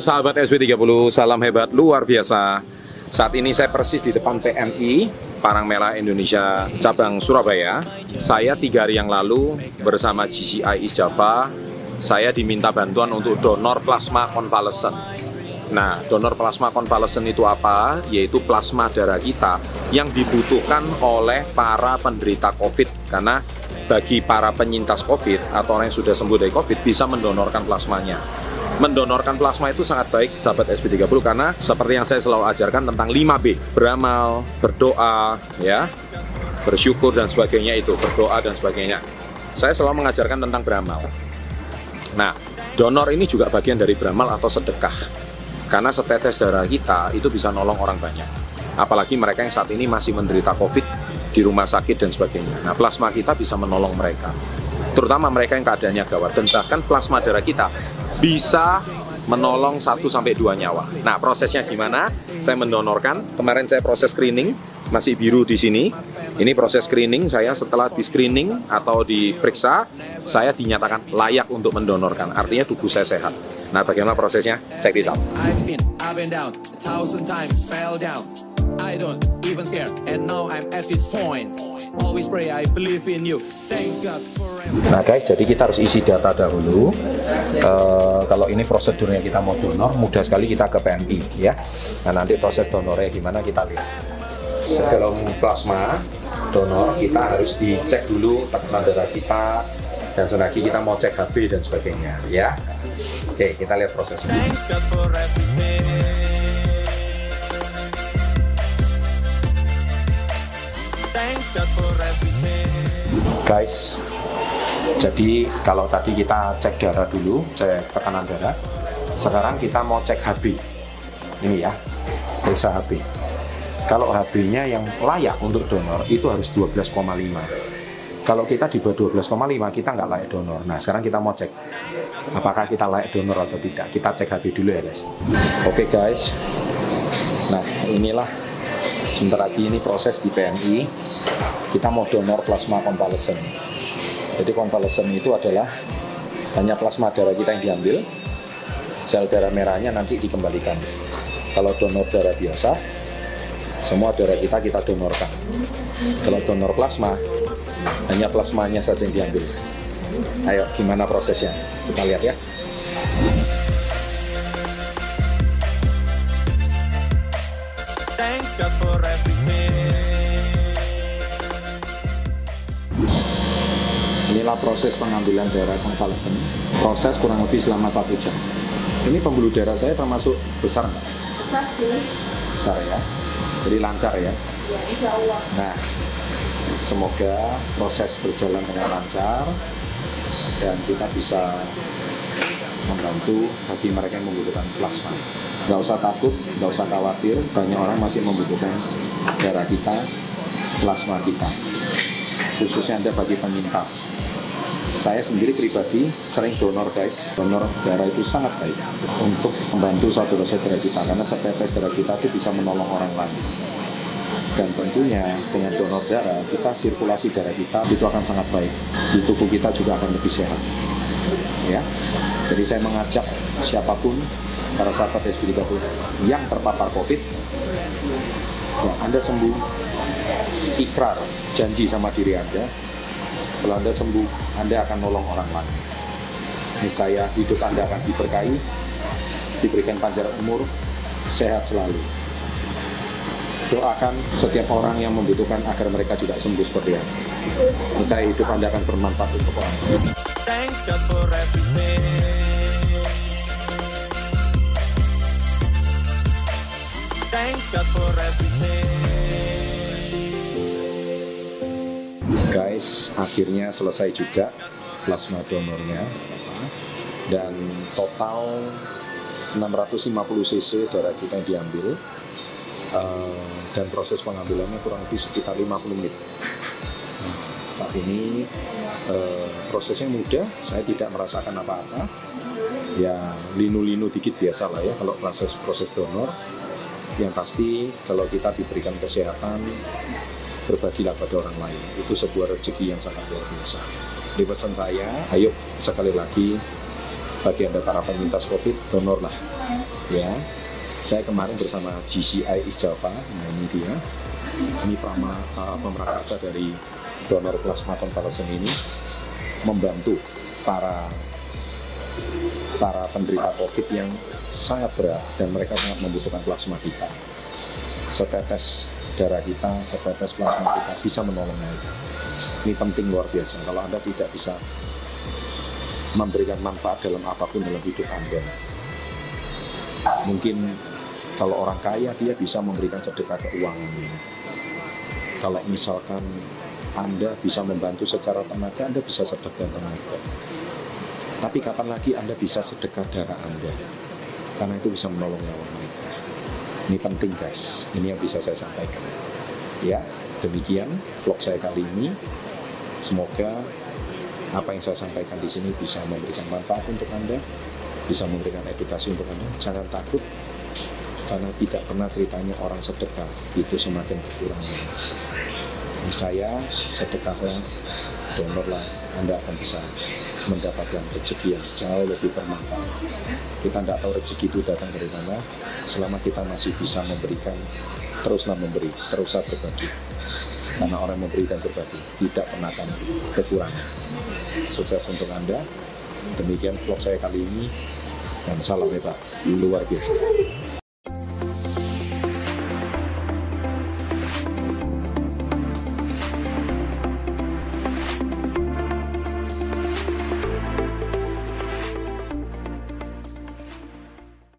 sahabat SB30, salam hebat luar biasa. Saat ini saya persis di depan PMI Parang Merah Indonesia cabang Surabaya. Saya tiga hari yang lalu bersama GCI East Java, saya diminta bantuan untuk donor plasma konvalesen. Nah, donor plasma konvalesen itu apa? Yaitu plasma darah kita yang dibutuhkan oleh para penderita COVID karena bagi para penyintas COVID atau orang yang sudah sembuh dari COVID bisa mendonorkan plasmanya mendonorkan plasma itu sangat baik sahabat SP30 karena seperti yang saya selalu ajarkan tentang 5B, beramal, berdoa, ya, bersyukur dan sebagainya itu, berdoa dan sebagainya. Saya selalu mengajarkan tentang beramal. Nah, donor ini juga bagian dari beramal atau sedekah. Karena setetes darah kita itu bisa nolong orang banyak. Apalagi mereka yang saat ini masih menderita COVID di rumah sakit dan sebagainya. Nah, plasma kita bisa menolong mereka terutama mereka yang keadaannya gawat dan bahkan plasma darah kita bisa menolong 1 sampai 2 nyawa. Nah, prosesnya gimana? Saya mendonorkan. Kemarin saya proses screening, masih biru di sini. Ini proses screening saya setelah di screening atau diperiksa, saya dinyatakan layak untuk mendonorkan. Artinya tubuh saya sehat. Nah, bagaimana prosesnya? Cek di sana. I don't even and now I'm at this point always pray I believe in you. Thank God forever. Nah guys jadi kita harus isi data dahulu. Uh, kalau ini prosedurnya kita mau donor mudah sekali kita ke PMI ya. Nah nanti proses donornya gimana kita lihat. Sebelum plasma donor kita harus dicek dulu tekanan darah kita dan lagi kita mau cek HB dan sebagainya ya. Oke kita lihat prosesnya Guys, jadi kalau tadi kita cek darah dulu, cek tekanan darah. Sekarang kita mau cek HB. Ini ya, periksa HB. Kalau HB-nya yang layak untuk donor itu harus 12,5. Kalau kita di bawah 12,5 kita nggak layak donor. Nah sekarang kita mau cek apakah kita layak donor atau tidak. Kita cek HB dulu ya guys. Oke okay, guys. Nah inilah sebentar lagi ini proses di PMI kita mau donor plasma konvalesen. Jadi konvalesen itu adalah hanya plasma darah kita yang diambil sel darah merahnya nanti dikembalikan. Kalau donor darah biasa semua darah kita kita donorkan. Kalau donor plasma hanya plasmanya saja yang diambil. Ayo gimana prosesnya? Kita lihat ya God for everything. Inilah proses pengambilan darah konvalesen. Proses kurang lebih selama satu jam. Ini pembuluh darah saya termasuk besar nggak? Besar sih. Besar ya. Jadi lancar ya. Ya, insya Allah. Nah, semoga proses berjalan dengan lancar dan kita bisa membantu bagi mereka yang membutuhkan plasma nggak usah takut, nggak usah khawatir, banyak orang masih membutuhkan darah kita, plasma kita, khususnya Anda bagi penyintas. Saya sendiri pribadi sering donor guys, donor darah itu sangat baik untuk membantu satu dosis darah kita, karena setetes darah kita itu bisa menolong orang lain. Dan tentunya dengan donor darah, kita sirkulasi darah kita itu akan sangat baik. Di tubuh kita juga akan lebih sehat. Ya, jadi saya mengajak siapa pun para sahabat SB30 yang terpapar COVID, ya Anda sembuh, ikrar, janji sama diri Anda, kalau Anda sembuh, Anda akan nolong orang lain. Niscaya hidup Anda akan diberkahi, diberikan panjang umur, sehat selalu. Doakan setiap orang yang membutuhkan agar mereka juga sembuh seperti Anda. Niscaya hidup Anda akan bermanfaat untuk orang lain. Thanks God for everything. Guys, akhirnya selesai juga plasma donornya dan total 650 cc darah kita diambil uh, dan proses pengambilannya kurang lebih sekitar 50 menit. Saat ini uh, prosesnya mudah, saya tidak merasakan apa-apa. Ya linu-linu dikit biasa lah ya kalau proses proses donor yang pasti kalau kita diberikan kesehatan berbagilah pada orang lain. Itu sebuah rezeki yang sangat luar biasa. Di pesan saya ayo sekali lagi bagi anda para penyintas COVID donorlah. Ya. Saya kemarin bersama GCI East Java nah ini dia. Ini prama uh, pemrakarsa dari donor plasma konvalesen ini membantu para para penderita COVID yang sangat berat dan mereka sangat membutuhkan plasma kita. Setetes darah kita, setetes plasma kita bisa menolong mereka. Ini penting luar biasa. Kalau Anda tidak bisa memberikan manfaat dalam apa pun dalam hidup Anda, mungkin kalau orang kaya dia bisa memberikan sedekah keuangan. Kalau misalkan Anda bisa membantu secara tenaga, Anda bisa sedekah tenaga tapi kapan lagi Anda bisa sedekah darah Anda? Karena itu bisa menolong nyawa mereka. Ini penting guys, ini yang bisa saya sampaikan. Ya, demikian vlog saya kali ini. Semoga apa yang saya sampaikan di sini bisa memberikan manfaat untuk Anda, bisa memberikan edukasi untuk Anda. Jangan takut, karena tidak pernah ceritanya orang sedekah itu semakin berkurang. Saya sedekahlah, donorlah, anda akan bisa mendapatkan rezeki yang jauh lebih bermanfaat. Kita tidak tahu rezeki itu datang dari mana, selama kita masih bisa memberikan, teruslah memberi, teruslah berbagi. Karena orang memberi dan berbagi tidak pernah akan kekurangan. Sukses untuk Anda. Demikian vlog saya kali ini. Dan salam hebat, luar biasa.